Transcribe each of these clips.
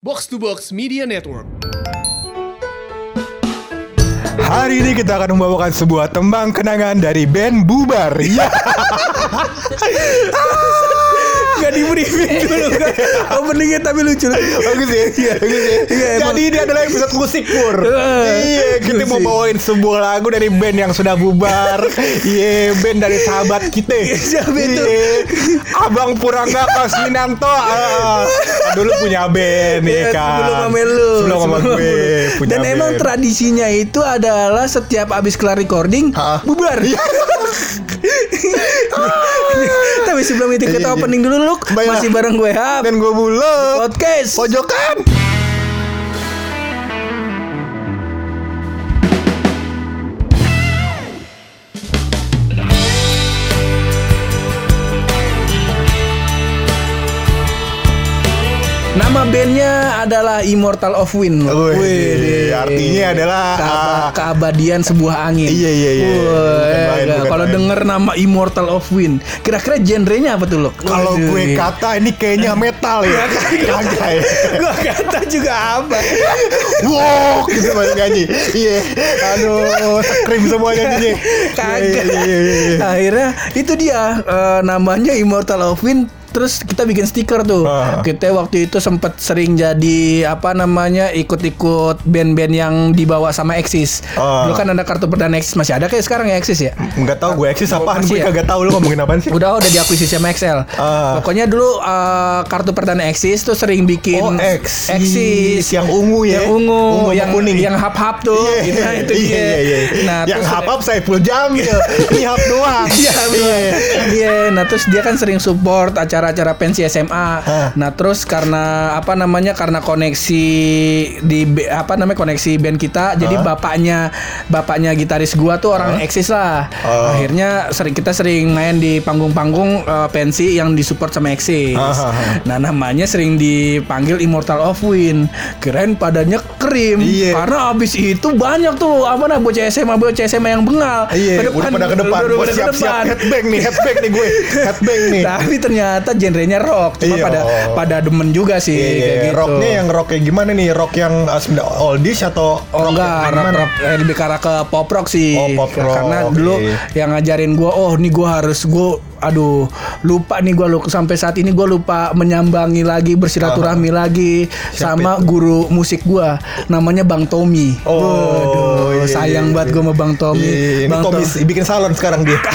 Box to Box Media Network. Hari ini kita akan membawakan sebuah tembang kenangan dari band Bubar. Ya. Gak di briefing dulu kan Openingnya tapi lucu Bagus ya. Iya, bagus ya. Iya. Jadi ini adalah episode musik pur. Eh, Iya, kita mau bawain sebuah lagu dari band yang sudah bubar. Iya, band dari sahabat kita. Siapa itu? Iya. Abang Purangga Kasminanto. Ah, dulu punya band ya Iya, kan. Sebelum sama lu Sebelum sama gue. punya Dan emang tradisinya itu adalah Setiap abis kelar recording? Bubar Tapi sebelum itu kita Iya, iya. opening dulu Baiklah. Masih bareng gue Hap dan gue bulog. Podcast Pojokan. Nama bandnya adalah Immortal of Wind Wih, Wih, artinya adalah, Keaba- ah, Keabadian sebuah angin Iya, iya, iya. Bukan Kalau denger nama Immortal of Wind Kira-kira genrenya apa tuh Luk? Kalau gue kata ini kayaknya metal ya. Kagak ya. Gue kata juga apa Wow, gitu banyak nyanyi. Iya. Aduh, krim semua nyanyinya. Kagak. Iya, iya, iya, iya. Akhirnya itu dia eh, namanya Immortal of Wind. Terus kita bikin stiker tuh. Ah. Kita waktu itu sempet sering jadi apa namanya ikut-ikut band-band yang dibawa sama Exis. Ah. Dulu kan ada kartu perdana Exis masih ada kayak sekarang ya Exis ya. Enggak tahu gue eksis apaan, Masih gue ya? kagak tahu lu ngomongin apaan sih. Udah udah diakuisisi sama Excel. Ah. Pokoknya dulu eh, kartu perdana Exis tuh sering bikin Oh, Exis. Exis Yang ungu ya. Yang ungu, Ungu yang kuning. yang hap-hap tuh. Iya, gitu, nah, itu iya, dia. iya, iya. Nah, yang hap-hap saya full jamil. Ini hap doang. Iya, Iya. Iya, nah terus dia kan sering support acara-acara pensi SMA. Hah. Nah, terus karena apa namanya? Karena koneksi di apa namanya koneksi band kita, jadi Hah? bapaknya bapaknya gitaris gua tuh orang eksis lah. Oh. Akhirnya sering kita sering main di panggung-panggung eh, pensi yang disupport sama eksis. Nah, namanya sering dipanggil Immortal of Wind. Keren padanya krim. Iya. Karena abis itu banyak tuh apa nah bocah SMA bocah SMA yang bengal. Iya, udah pada ke depan. udah siap-siap depan. headbang nih, headbang nih gue. Headbang nih. Tapi ternyata genrenya rock, cuma Iya. pada pada demen juga sih Iya, kayak iya. gitu. rocknya yang rock kayak gimana nih? Rock yang uh, sebenarnya oldies atau Oh rock enggak, yang rock, rock, eh, lebih ke arah ke pop rock sih. Oh, pop rock, Karena dulu yang ngajarin gua, oh nih gua harus gua aduh lupa nih gua lu sampai saat ini gua lupa menyambangi lagi bersilaturahmi lagi Siapa sama guru musik gua namanya Bang Tommy. Oh, Waduh, iya, sayang iya, banget iya. gua sama Bang Tommy. Iya, ini Bang Tommy Tom- bikin salon sekarang dia.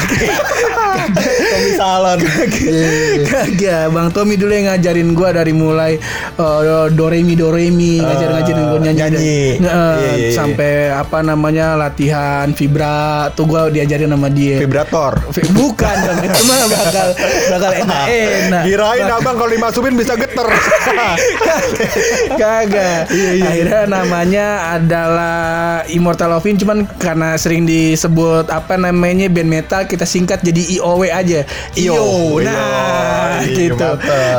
Tommy salon. Iya. Kagak, Bang Tommy dulu yang ngajarin gua dari mulai uh, do re mi do re mi ngajarin-ngajarin gua nyanyi, nyanyi. Nge- eh, Iya, iya, iya. sampai apa namanya latihan vibra tuh gua diajarin sama dia. Vibrator. Vi- Bukan itu mah bakal bakal enak-enak. Kirain abang kalau dimasukin bisa geter. Kagak. Iya, Akhirnya namanya adalah Immortal Wind cuman karena sering disebut apa namanya band metal kita singkat jadi IOW aja. IO. Nah, Iya, gitu.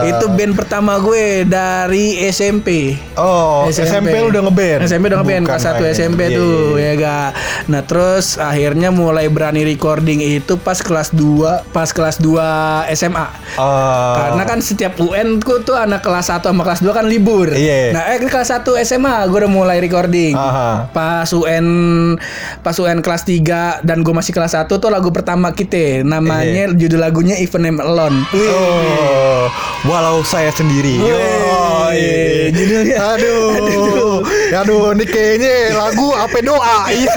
Itu band pertama gue dari SMP. Oh, SMP, lu udah ngeband. SMP udah ngeband kelas 1 main. SMP Iya, tuh iya, iya. ya ga. Nah, terus akhirnya mulai berani recording itu pas kelas 2, pas kelas 2 SMA. Ah. Karena kan setiap UN ku tuh anak kelas 1 sama kelas 2 kan libur. Iya. Nah, eh kelas 1 SMA gue udah mulai recording. Aha. Pas UN pas UN kelas 3 dan gue masih kelas 1 tuh lagu pertama kita namanya judul lagunya Even I'm Alone. Wih. Iya. Oh, walau saya sendiri. Wih, Oh, iya. judulnya. Aduh, Aduh. aduh, ini kayaknya lagu apa doa? Iya.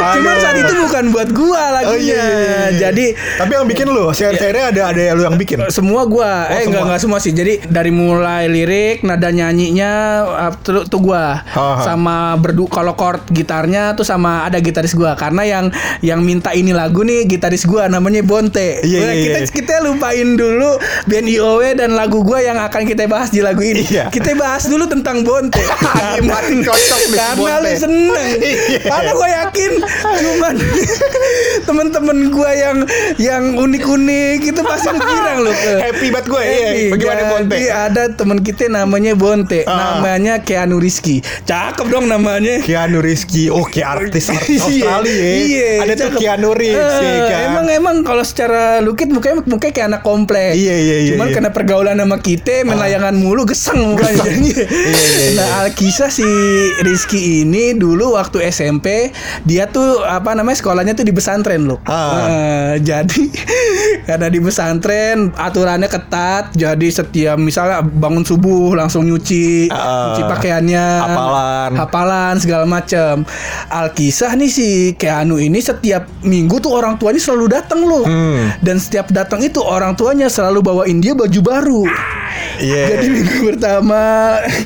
Cuman Aduh. saat itu bukan buat gua Oh, lagunya. iya, iya, iya. Jadi tapi yang bikin lu, share-share ada ada lu yang bikin. semua gua Oh, eh enggak enggak semua sih jadi dari mulai lirik nada nyanyinya uh, tuh, tuh gua Aha. sama berdu kalau chord gitarnya tuh sama ada gitaris gua karena yang yang minta ini lagu nih gitaris gua namanya Bonte Iya, Wah, iya, kita iya. kita lupain dulu band IOW dan lagu gua yang akan kita bahas di lagu ini Iya. kita bahas dulu tentang Bonte Makin cocok nih karena lu Bonte. seneng Iya. karena gua yakin Cuman temen-temen gua yang yang unik-unik itu pasti lu kira lu. Happy banget gue. Iya. Bagaimana Bonte? Jadi ada temen kita namanya Bonte, Ah. namanya Keanu Rizky. Cakep dong namanya. Keanu Rizky, oh kayak artis artis Australia ya. Iya, Ada tuh cakep. Keanu Reeves Eh, ya kan. Emang emang kalau secara lukit mukanya mukanya kayak anak komplek. Iya, iya, iya, Cuman iya. karena pergaulan sama kita main layangan mulu geseng mukanya. Iya, iya, iya. Nah, Alkisah si Rizky ini dulu waktu SMP dia tuh apa namanya sekolahnya tuh di pesantren loh. Ah. Eh, jadi karena di pesantren aturannya ketat, jadi setiap misalnya bangun subuh langsung nyuci, Ah. nyuci pakaiannya, Hafalan. hafalan segala macam. Alkisah nih si Keanu ini setiap minggu tuh orang tuanya selalu datang loh. Hmm. Dan setiap datang itu orang tuanya selalu bawain dia baju baru. Iya. Jadi minggu pertama,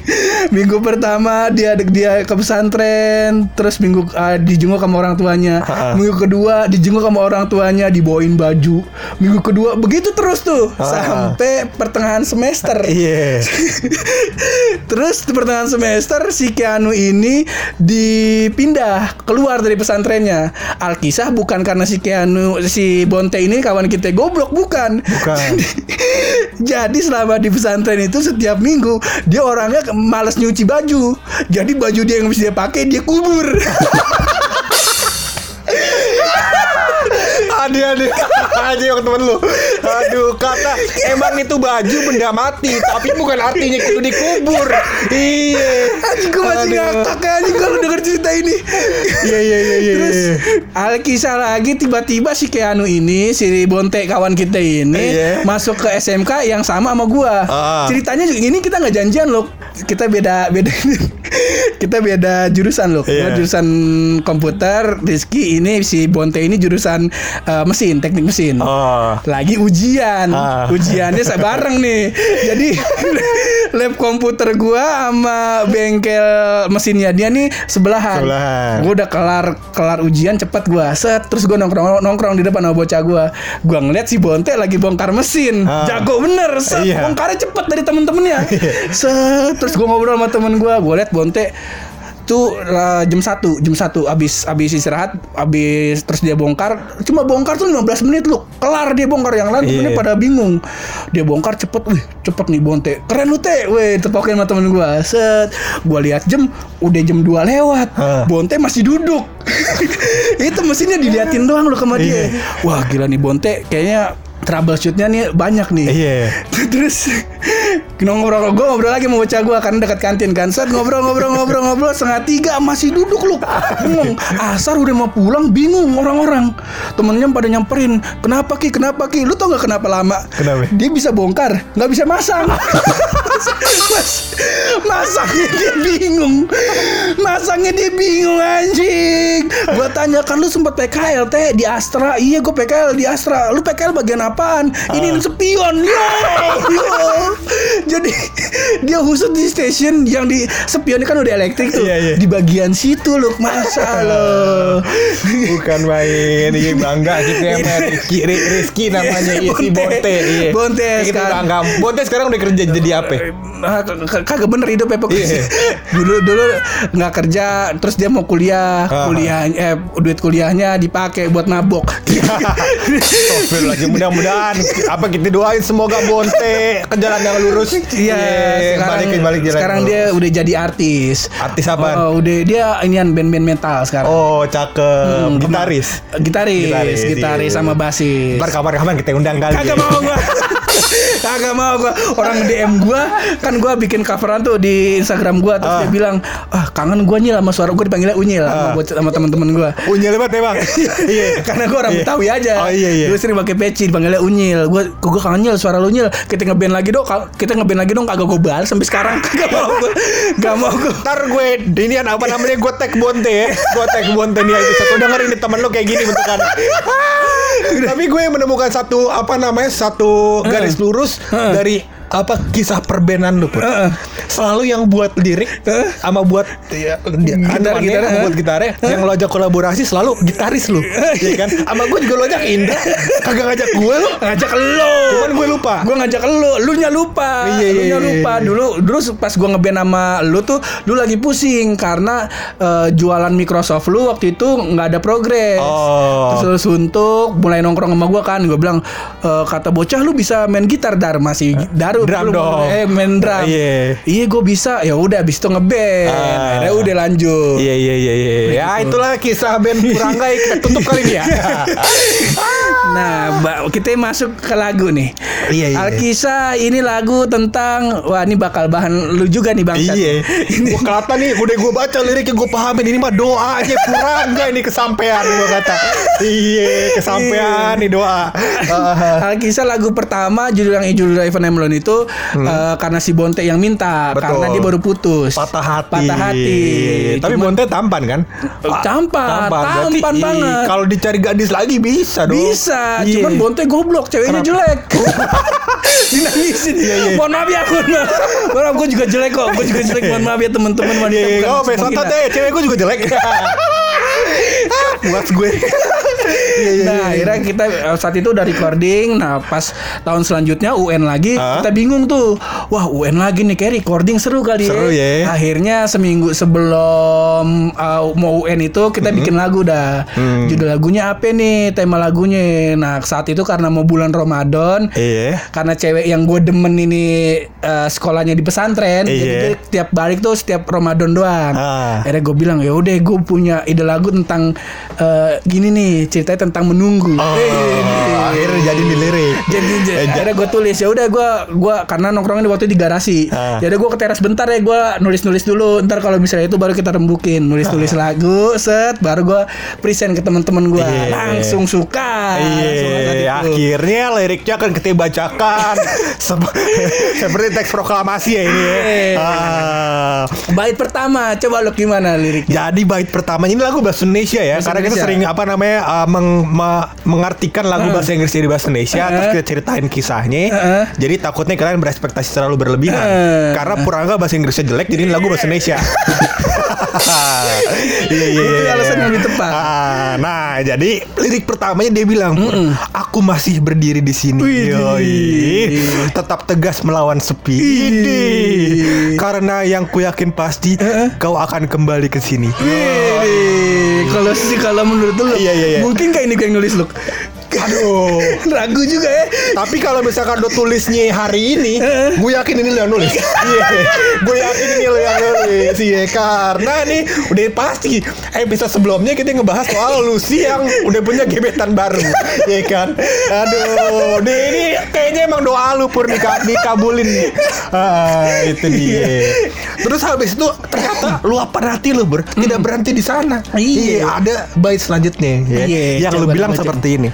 minggu pertama dia dia ke pesantren, terus minggu ah, dijenguk sama orang tuanya. Ha-ha. Minggu kedua dijenguk sama orang tuanya, dibawain baju. Minggu kedua begitu terus tuh Ha-ha. sampai pertengahan semester. Iya. Terus di pertengahan semester si Keanu ini dipindah keluar dari pesantrennya. Alkisah bukan karena si Keanu si Bonte ini kawan kita goblok bukan. Bukan. Jadi selama di pesantren itu setiap minggu dia orangnya malas nyuci baju. Jadi baju dia yang bisa dia pakai dia kubur. Aduh aduh aja yang temen lu Aduh kata Emang itu baju benda mati Tapi bukan artinya itu dikubur Iya Anjing gue masih ngakak ya, anjing kalau denger cerita ini. Iya iya iya iya Terus iya. Alkisah lagi tiba-tiba si Keanu ini si Bonte kawan kita ini Iya. masuk ke SMK yang sama sama gua. Ah. Ceritanya ini kita nggak janjian loh. Kita beda beda kita beda jurusan loh. Iya. jurusan komputer, Rizky ini si Bonte ini jurusan eh, mesin, teknik mesin. Oh Lagi ujian. Ah. Ujiannya saya bareng nih. Jadi lab komputer gua sama bengkel mesinnya dia nih sebelahan. Sebelahan. Gua udah kelar kelar ujian cepet gua set terus gua nongkrong nongkrong di depan sama bocah gua. Gua ngeliat si Bonte lagi bongkar mesin. Ah. Jago bener set Iya. bongkarnya cepet dari temen-temennya. set terus gua ngobrol sama temen gua. Gua liat Bonte tuh uh, jam 1 jam 1 abis abis istirahat abis terus dia bongkar cuma bongkar tuh 15 menit lu kelar dia bongkar yang lain temennya Iya. pada bingung. Dia bongkar cepet wih cepet nih bonte. Keren lu teh weh tepokin sama temen gua. Set. Gua lihat jam udah jam 2 lewat. Hah. bonte masih duduk. Itu mesinnya diliatin doang lu sama dia. Iya. wah gila nih bonte. Kayaknya troubleshootnya nih banyak nih. Iya. Terus ngobrol gue ngobrol lagi mau bocah gue karena dekat kantin kan. Set ngobrol ngobrol ngobrol ngobrol setengah tiga masih duduk lu. Bingung Asar udah mau pulang bingung orang-orang. Temennya pada nyamperin Kenapa Ki? Kenapa Ki? Lu tau gak kenapa lama? Kenapa? Dia bisa bongkar nggak bisa masang. Mas, Masangnya dia bingung Masangnya dia bingung anjing. Gue tanya kan lu sempet PKL teh di Astra? Iya gue PKL di Astra. Lu PKL bagian apaan? Ini spion. Yo, yo. Jadi dia khusus di stasiun yang di spionnya kan udah elektrik tuh. Iya, iya. Di bagian situ loh Masa lo? Bukan main. Iya bangga yang main Rizky, Ri- Rizky namanya. Iya si Bonte. Bonte Iya. Bonte Kita sekarang. bangga. Bonte sekarang udah kerja jadi apa? Ah, kagak bener hidupnya pokoknya. Iya. dulu dulu nggak kerja terus dia mau kuliah Ah. kuliah eh duit kuliahnya dipakai buat nabok Astagfirullahaladzim mudah-mudahan apa kita doain semoga Bonte ke jalan yang lurus. Iya, sekarang, balikin balik jalan. sekarang yang dia lurus. udah jadi artis. Artis apaan? Oh, udah dia inian band-band metal sekarang. Oh, cakep. Hmm, Gitaris. Gitaris, Gitaris, gitaris, iya. sama basis. Ntar kapan-kapan kita undang kali. Kagak mau gua. Kagak mau gua. Orang DM gua kan gua bikin coveran tuh di Instagram gua terus Ah. dia bilang, "Ah, kangen gua nyil sama suara gua dipanggilnya Unyil sama, Ah. buat sama teman-teman gua." Unyil banget emang. Iya. Karena gue orang Iya. Betawi aja. Oh iya iya. Gue sering pakai peci dipanggilnya Unyil. Gue gue kangen Nyil suara lu Nyil. Kita ngeband lagi dong. Kita ngeband lagi dong kagak gue balas sampai sekarang. Gak mau gue. Gak mau gue. Ntar gue ini apa namanya gue tag Bonte ya Gue tag Bonte nih itu satu dengerin nih temen lo kayak gini bentukan Tapi gue menemukan satu apa namanya satu garis lurus dari apa kisah perbenan lu Pur? Heeh. Selalu yang buat lirik Heeh. sama buat ya, Gitar, gitar heeh. buat gitarnya yang lo ajak kolaborasi selalu gitaris lu. ya kan? Sama gue juga lo ajak Indra. Kagak ngajak gue lu. ngajak lo Cuman gue lupa. gue ngajak lu lu nya lupa Iya, lu iya, nya iya, lupa iya. dulu dulu pas gue ngeband sama lu tuh lu lagi pusing karena eh, jualan Microsoft lu waktu itu nggak ada progres Oh. terus lu suntuk mulai nongkrong sama gue kan gue bilang eh, kata bocah lu bisa main gitar dar masih daru Drum belum- dong. eh main drum Iya. iya gue bisa ya udah abis itu ngeband akhirnya udah lanjut Iya iya iya iya. Ya itulah kisah band Purangga yang kita tutup kali ini ya. Nah, Mbak, kita masuk ke lagu nih. Iya, iya. Alkisah ini lagu tentang wah ini bakal bahan lu juga nih Bang. Iya. Gue kelihatan nih, udah gue baca liriknya gue pahamin ini mah doa aja Purangga ini kesampean gue kata. Iya, kesampean nih doa. Ah. Alkisah lagu pertama judul yang judul Ivan Emlon itu eh, karena si Bonte yang minta Hmm. Betul. karena dia baru putus. Patah hati. Patah hati. Tapi Bonte tampan kan? Tampan, Berarti, tampan ih, banget. Kalau dicari gadis lagi bisa dong. Bisa, Iya. cuman Bonte goblok, ceweknya Kenapa? jelek. Dinangisin. Iya, iya. Mohon maaf ya, maaf. Mohon maaf, gue juga jelek kok. Gue juga jelek. Mohon maaf ya teman-teman wanita. Iya, bukan oh, besok hina. deh, cewek gue juga jelek. Puas gue. Iya, iya, Nah, iya. akhirnya kita eh, saat itu udah recording. Nah, pas tahun selanjutnya UN lagi, Hah? kita bingung tuh. Wah, UN lagi nih, kayak recording seru kali Seru ya. Akhirnya seminggu sebelum uh, mau UN itu kita Mm-hmm. bikin lagu dah. Hmm. Judul lagunya apa nih? Tema lagunya. Nah, saat itu karena mau bulan Ramadan, Iya. karena cewek yang gue demen ini eh, sekolahnya di pesantren, Iya. jadi dia tiap balik tuh setiap Ramadan doang. Ah. Akhirnya gue bilang ya udah gue punya ide lagu tentang eh, gini nih ceritanya tentang menunggu. Oh, akhirnya jadi di lirik. jadi Eh, akhirnya gue tulis ya udah gue gua karena nongkrongnya waktu di garasi. Ah. Jadi gue ke teras bentar ya gue nulis nulis dulu. Ntar kalau misalnya itu baru kita rembukin nulis nulis lagu set baru gue present ke teman-teman gue Iya. langsung suka. Iya, akhirnya liriknya akan kita bacakan Sep- seperti teks proklamasi ya ini. ya. Iya. Ah. Bait pertama coba lu gimana liriknya? Jadi bait pertamanya ini lagu bahasa Indonesia ya, Bahasa karena kita Indonesia. sering apa namanya uh, meng- ma- mengartikan lagu Heeh. bahasa Inggris jadi bahasa Indonesia, Heeh. terus kita ceritain kisahnya. Heeh. Jadi takutnya kalian berekspektasi terlalu berlebihan, Heeh. karena Purangga bahasa Inggrisnya jelek, jadi ini lagu bahasa Indonesia. Iya iya Itu iya. alasan yang lebih tepat. Ah, nah, jadi lirik pertamanya dia bilang, "Pur, aku masih berdiri di sini. Yoi. Tetap tegas melawan sepi. Idih. Karena yang ku yakin pasti kau akan kembali ke sini. Kalau sih kalau menurut lu, Iya, iya, iya. mungkin kayak ini gue yang nulis lu. Aduh. Ragu juga ya. Tapi kalau misalkan lo tulisnya hari ini, gue yakin ini lo yang nulis. Iya, gue yakin ini lo yang nulis. Iya, karena nih udah pasti episode sebelumnya kita ngebahas soal Lucy yang udah punya gebetan baru, Iya kan? Aduh, nih ini kayaknya emang doa lu pur dika- dikabulin nih. Ah, itu dia. Terus habis itu ternyata luapan hati lu ber tidak berhenti di sana. Iya. ada bait selanjutnya ya, Iya, yang lu bilang seperti ini.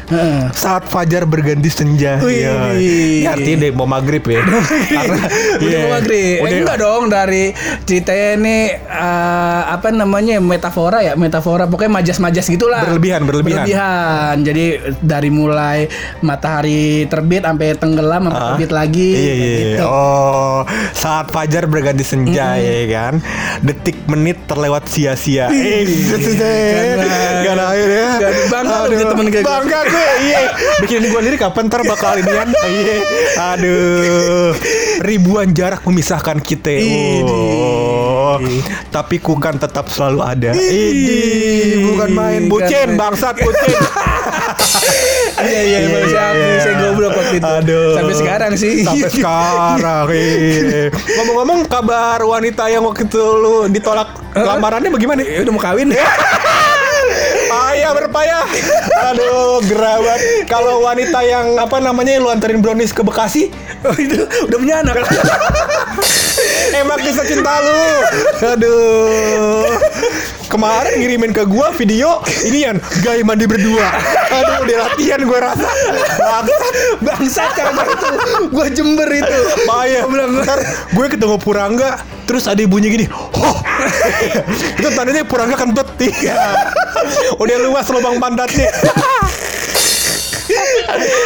Saat fajar berganti senja. Wih. Iya. Ini artinya deh mau maghrib ya. Karena iya. mau maghrib. Eh, Udah- enggak dong dari ceritanya ini eh, apa namanya metafora ya metafora pokoknya majas-majas gitulah. Berlebihan, berlebihan. Berlebihan. Jadi dari mulai matahari terbit sampai tenggelam sampai Ah. terbit lagi. Iya, iya, iya. gitu. Oh, saat fajar berganti senja ya kan. Detik menit terlewat sia-sia. Eh, Karena- Karena akhirnya Karena bangga lu temen gue. Bangga gue. Iya. Bikin gue lirik kapan ntar bakal inian. Iya. Aduh. Ribuan jarak memisahkan kita. Oh. Tapi ku kan tetap selalu ada. Ini bukan main bucin, bangsat bucin. Iya iya Syafi, saya goblok waktu itu. Aduh. Sampai sekarang sih. Sampai sekarang. iya. Ngomong-ngomong kabar wanita yang waktu itu lu ditolak lamarannya bagaimana? Ya udah mau kawin Payah berpayah. Aduh, gerawat. Kalau wanita yang apa namanya lu anterin brownies ke Bekasi, Oh itu udah punya anak. emang kisah cinta lu. Aduh. Kemarin ngirimin ke gua video inian gaya mandi berdua. Aduh, udah latihan gua rasa. Bangsat. Bangsat karena itu gua jember itu. Payah bilang ntar gue ketemu Purangga terus ada bunyi gini oh itu tandanya Purangga kan beti udah luas lubang pantatnya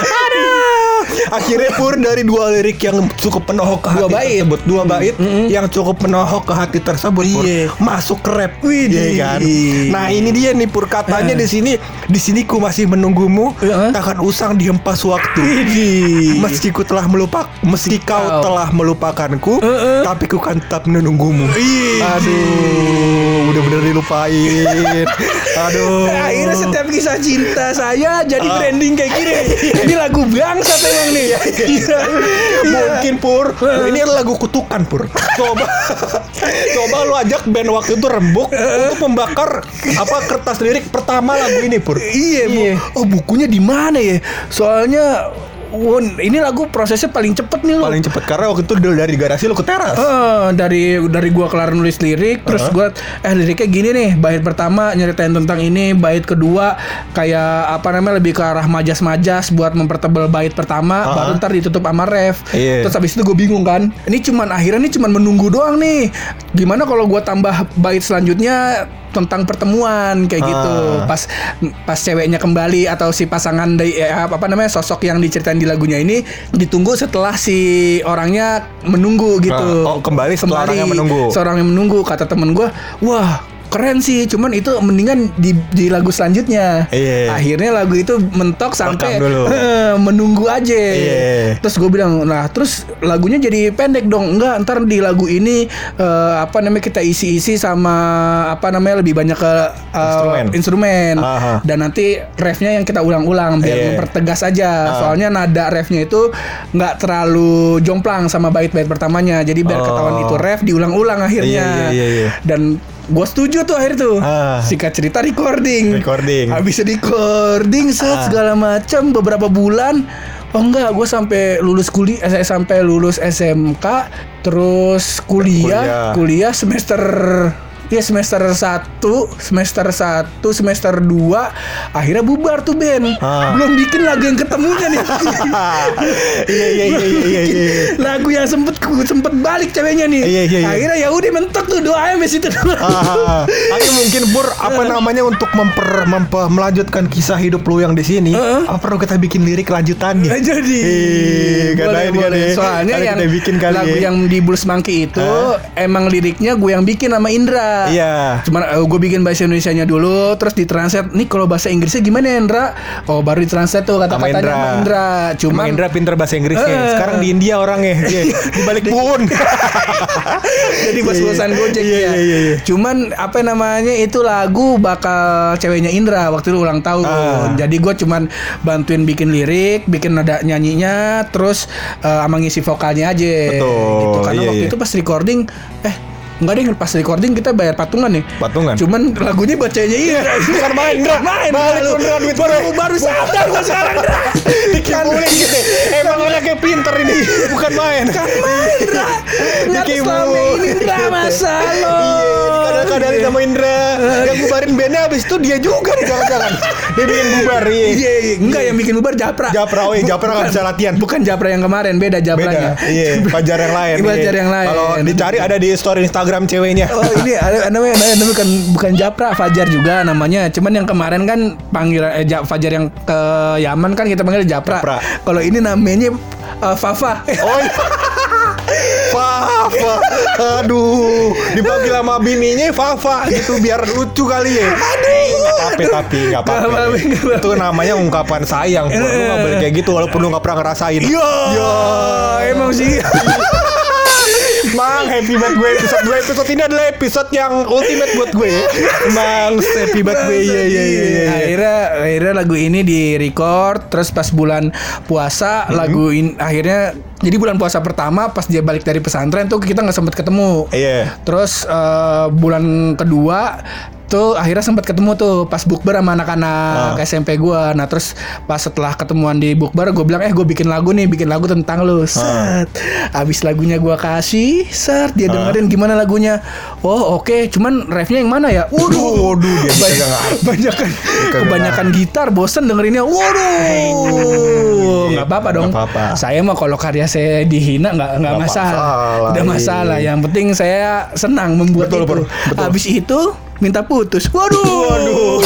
aduh Akhirnya pur dari dua lirik yang cukup penohok ke Dua hati bait. tersebut, dua bait yang cukup penohok ke hati tersebut, pur, Iya. masuk ke rap, Widih. Iya kan? Nah ini dia nih pur katanya di sini, di sini ku masih menunggumu, Heeh. takkan usang dihempas waktu. Widih. Meski ku telah melupak, meski kau Kau. telah melupakanku, Heeh. tapi ku kan tetap menunggumu. Widih. Aduh, udah bener dilupain. Aduh. Akhirnya setiap kisah cinta saya jadi Ah. trending kayak gini. Ini lagu bangsat emang nih. Iya. Mungkin Pur, ini lagu kutukan Pur. Coba, coba lu ajak band waktu itu rembuk untuk membakar apa kertas lirik pertama lagu ini Pur. Iya, Bu. Oh, bukunya di mana ya? Soalnya Won, ini lagu prosesnya paling cepet nih lo. Paling cepet karena waktu itu dari garasi lu ke teras. Eh, dari dari gua kelar nulis lirik terus gua eh liriknya gini nih bait pertama nyeritain tentang ini bait kedua kayak apa namanya lebih ke arah majas-majas buat mempertebal bait pertama Uh-huh. baru ntar ditutup sama ref Iya. terus habis itu gue bingung kan ini cuman akhirnya ini cuman menunggu doang nih gimana kalau gua tambah bait selanjutnya tentang pertemuan kayak gitu Ah. pas pas ceweknya kembali atau si pasangan dari eh, apa namanya sosok yang diceritain di lagunya ini ditunggu setelah si orangnya menunggu gitu Ah, oh, kembali setelah orangnya menunggu. seorang yang menunggu kata temen gue wah keren sih cuman itu mendingan di, di lagu selanjutnya Iya. akhirnya lagu itu mentok sampai dulu. menunggu aja Iya. terus gue bilang nah terus lagunya jadi pendek dong enggak ntar di lagu ini eh, apa namanya kita isi-isi sama apa namanya lebih banyak ke eh, Instrumen. instrumen Aha. dan nanti refnya yang kita ulang-ulang biar Iya. mempertegas aja Ah. soalnya nada refnya itu nggak terlalu jomplang sama bait-bait pertamanya jadi biar Oh. ketahuan itu ref diulang-ulang akhirnya Iya, iya, iya, iya. dan gue setuju tuh akhir tuh Ah. singkat cerita recording Recording. habis recording set Ah. segala macam beberapa bulan oh enggak gue sampai lulus kuliah eh, sampai lulus SMK terus kuliah Kuliah. kuliah semester ya semester 1 semester 1 semester 2 akhirnya bubar tuh Ben Ah. belum bikin lagu yang ketemunya nih Iya iya iya iya iya. lagu yang sempet sempet balik ceweknya nih Iya, iya, iya. akhirnya ya udah mentok tuh doanya sampai situ doang Ah, Tapi mungkin Pur apa namanya untuk memper, memper- melanjutkan kisah hidup lu yang di sini, Heeh. apa perlu kita bikin lirik lanjutannya? Nah, jadi Ih, boleh, boleh. soalnya yang kita bikin kali lagu ya. yang di Blues Monkey itu emang liriknya gue yang bikin sama Indra Iya. cuman gue bikin bahasa Indonesianya dulu terus ditranslate nih kalau bahasa Inggrisnya gimana ya Indra oh baru ditranslate tuh Sama kata-katanya Indra. sama Indra Cuma Indra pinter bahasa Inggrisnya. Eh. Sekarang di India orangnya. Di balik pun. jadi bos-bosan Gojek Iya, ya. iya, iya, iya. Cuman apa namanya itu lagu bakal ceweknya Indra waktu itu ulang tahun. Ah. Jadi gue cuman bantuin bikin lirik, bikin nada nyanyinya, terus eh, sama ngisi vokalnya aja. Betul, Gitu. Karena iya, waktu iya. itu pas recording, eh Enggak deh pas recording kita bayar patungan nih Patungan? Cuman lagunya buat ceweknya Indra Bukan main, Indra. Main Balik lu. duit baru, gue. baru sadar gue sekarang Dikibulin gitu. Emang anaknya pinter ini. Bukan main. Kan main Indra Dikibulin. selama ini Indra masa lo Iya, kadang-kadang sama Indra yang bubarin bandnya abis itu dia juga nih jangan-jangan dia bikin bubar iya. Iya, iya. enggak yang bikin bubar Japra. Japra, oh iya, Japra nggak bisa latihan. Bukan Japra yang kemarin, beda Japranya. Beda, iya, Fajar yang lain. Fajar iya. yang lain. Kalau dicari ada di story Instagram ceweknya. Oh ini ada namanya, namanya, namanya bukan bukan Japra, Fajar juga namanya. Cuman yang kemarin kan panggilan eh, Ja- Fajar yang ke Yaman kan kita panggil Japra. Japra. Kalau ini namanya eh, Fafa. Oh iya. Fafa, aduh, dipanggil sama bininya Fafa gitu biar lucu kali ya. Aduh, tapi tapi nggak apa-apa. Itu namanya ungkapan sayang. Lu nggak boleh kayak gitu walaupun lu nggak pernah ngerasain. Yo, emang sih. Mang, happy banget gue episode 2 episode ini adalah episode yang ultimate buat gue. Mang, happy banget gue. Iya iya iya. iya. Akhirnya akhirnya lagu ini di record terus pas bulan puasa Hmm. lagu ini akhirnya jadi bulan puasa pertama pas dia balik dari pesantren tuh kita nggak sempet ketemu. Iya. Terus eh, bulan kedua tuh akhirnya sempat ketemu tuh pas bukber sama anak-anak Ah. SMP gua. Nah, terus pas setelah ketemuan di bukber gue bilang, "Eh, gue bikin lagu nih, bikin lagu tentang Ah. lu." Set. Abis lagunya gua kasih, set dia dengerin gimana lagunya. Oh, oke, cuman refnya yang mana ya? Waduh, Waduh, dia banyak, kagak ngerti. banyakan kagak kebanyakan gitar, bosen dengerinnya. Waduh, nggak apa-apa dong. Nggak apa-apa. Saya mah kalau karya saya dihina nggak nggak masalah. masalah, Udah iya. masalah. Yang penting saya senang membuat Betul, itu. Betul. Habis itu minta putus. Waduh. Waduh.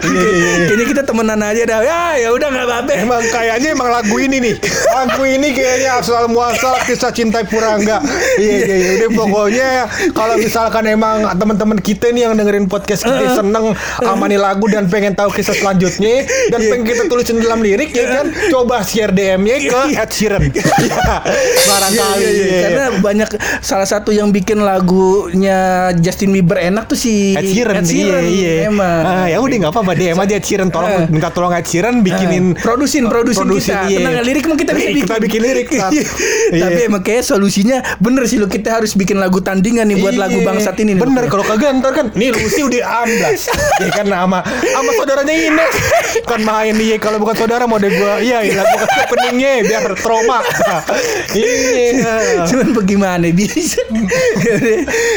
Iya, iya, iya. Kayaknya kita temenan aja dah. Ya, ya udah nggak apa-apa. Emang kayaknya emang lagu ini nih Lagu ini kayaknya asal muasal kisah cinta Purangga Iya iya iya Udah pokoknya Kalau misalkan emang teman-teman kita nih yang dengerin podcast kita seneng sama nih lagu dan pengen tahu kisah selanjutnya Dan pengen kita tulisin dalam lirik ya kan Coba share DM-nya ke Ed Sheeran Iya Barangkali Iya, iya, iya. iya. Karena banyak salah satu yang bikin lagunya Justin Bieber enak tuh si Ed Sheeran, iya iya. Emang. Ah, ya udah nggak apa-apa DM aja Ed Sheeran tolong Eh. minta tolong Ed Sheeran bikinin produsin produsin, Produsin, kita iya. tenang lirik mah kita bisa bikin Kita bikin lirik, Sat. Iya. tapi emang kayak solusinya bener sih lo kita harus bikin lagu tandingan nih buat Iya. lagu bangsat ini Bener kalau kagak ntar kan Nih Lucy udah amblas Ya kan sama Sama saudaranya Ines Kan main nih Kalau bukan saudara mau deh gue Iya iya lagu openingnya Biar trauma Iya Cuman bagaimana bisa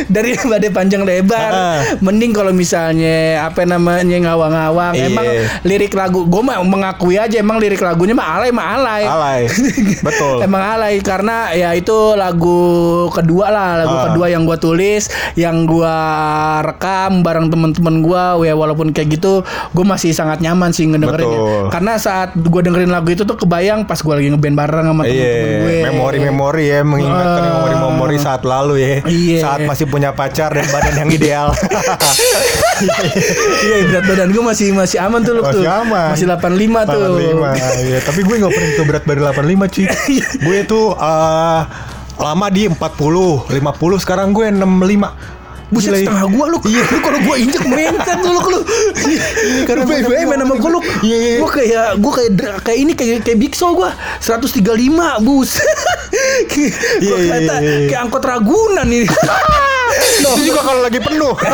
Daripada panjang lebar Ah. Mending kalau misalnya Apa namanya ngawang-ngawang Iya. Emang lirik lagu Gue mah mengakui aja Emang lirik lagunya mah alay mah alay Alay Betul Emang alay karena ya itu lagu kedua lah lagu Ah. kedua yang gua tulis yang gua rekam bareng temen-temen gua ya walaupun kayak gitu gua masih sangat nyaman sih ngedengerinnya Betul. karena saat gua dengerin lagu itu tuh kebayang pas gua lagi ngeband bareng sama temen-temen gue Iya, memori-memori ya mengingatkan memori-memori saat lalu ya. Iya. Saat masih punya pacar dan badan yang ideal. iya berat badan gua masih masih aman tuh lu Masih tuh aman. masih 85 tuh. 85. Iya, tapi gue nggak pernah itu berat badan 85 cuy. gue tuh eh, lama di 40, 50 sekarang gue 65. Buset Gila, setengah gua lu. Iya. Lu kalau gua injek mencet lu lu. Karena Lu banyak BBM gua- nama gua lu. Iya, iya. Gua kayak Gua kayak Kayak ini Kayak kayak Big Show gua 135 bus. Gua Iya, iya, kata iya, iya. Kayak angkot Ragunan ini Itu juga kalau lagi penuh.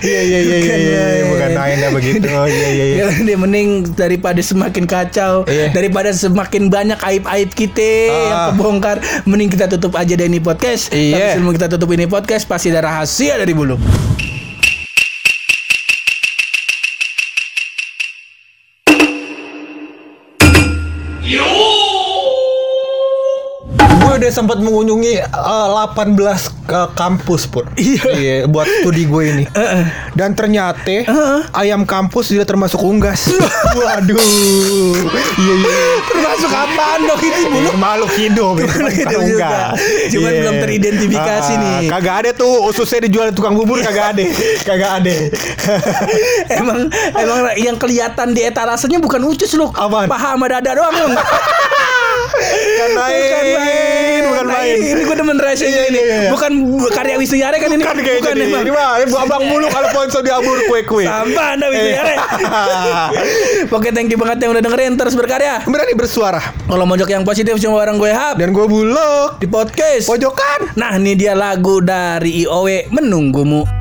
Iya iya iya iya iya iya. bukan mainnya begitu. Iya iya iya. Ya, dia mending daripada semakin kacau, Iya. daripada semakin banyak aib-aib kita yang Ah. kebongkar, mending kita tutup aja deh ini podcast. Iya. Tapi sebelum kita tutup ini podcast, pasti ada rahasia dari bulu. Gue udah sempat mengunjungi eh, 18 ke kampus pur. Iya. buat studi gue ini. Dan ternyata ayam kampus juga termasuk unggas. Waduh. Iya iya. Termasuk apaan dong itu bulu? Makhluk hidup itu Makhluk hidup juga. unggas. Cuman Iya. belum teridentifikasi Ah, nih. Kagak ada tuh ususnya dijual di tukang bubur kagak ada. Kagak ada. emang emang yang kelihatan di etalasenya bukan ucus. Apaan? Paha sama dada doang lu. Bukan main, bukan Nah, main. Ini gue demen rahasia Iya, ini. iya, iya. Bukan karya Wisnu Yare kan ini. Bukan kayak Bukan ini. Ini mah ini abang mulu kalau sponsor di abur kue-kue. Sampah anda Wisnu Yare. Oke thank you banget yang udah dengerin terus berkarya. Berani bersuara. Kalau mojok yang positif cuma bareng gue Hap Dan gue bulog di podcast. pojokan. Nah ini dia lagu dari IOW menunggumu.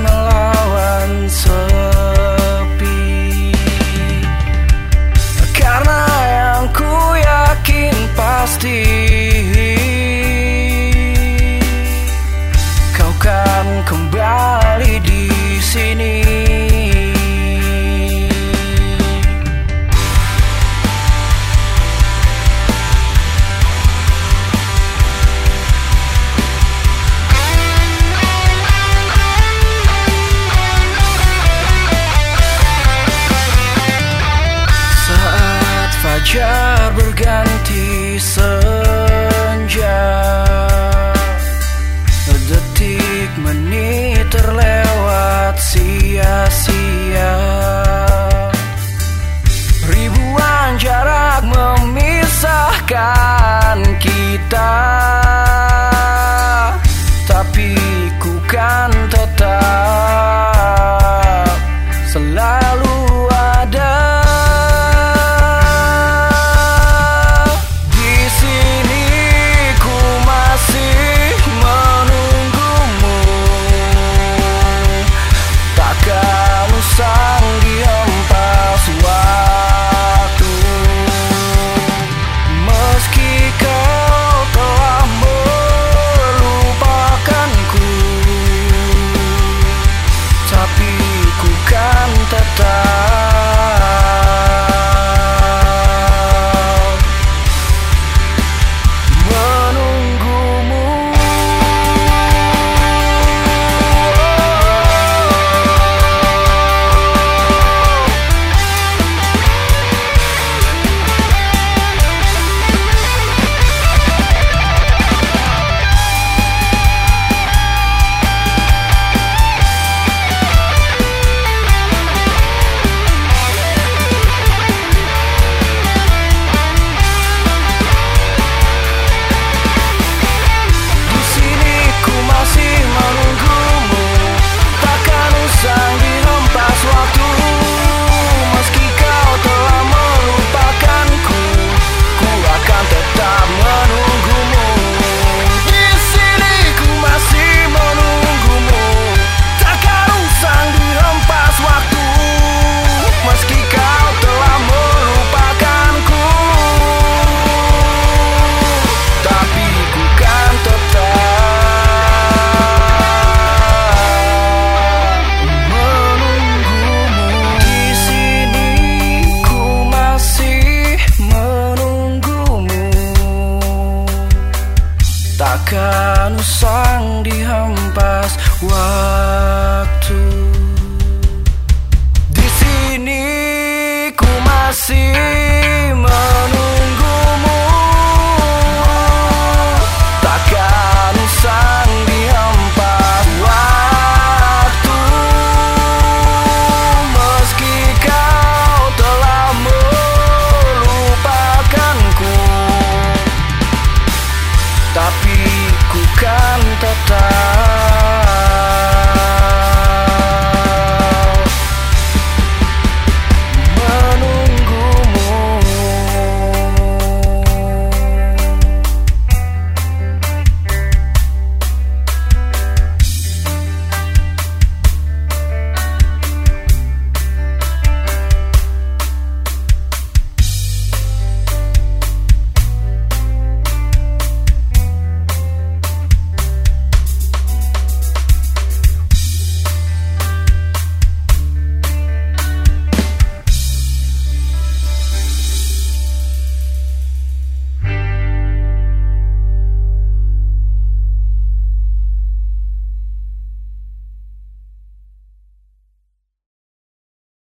melawan sepi. Karena yang ku yakin pasti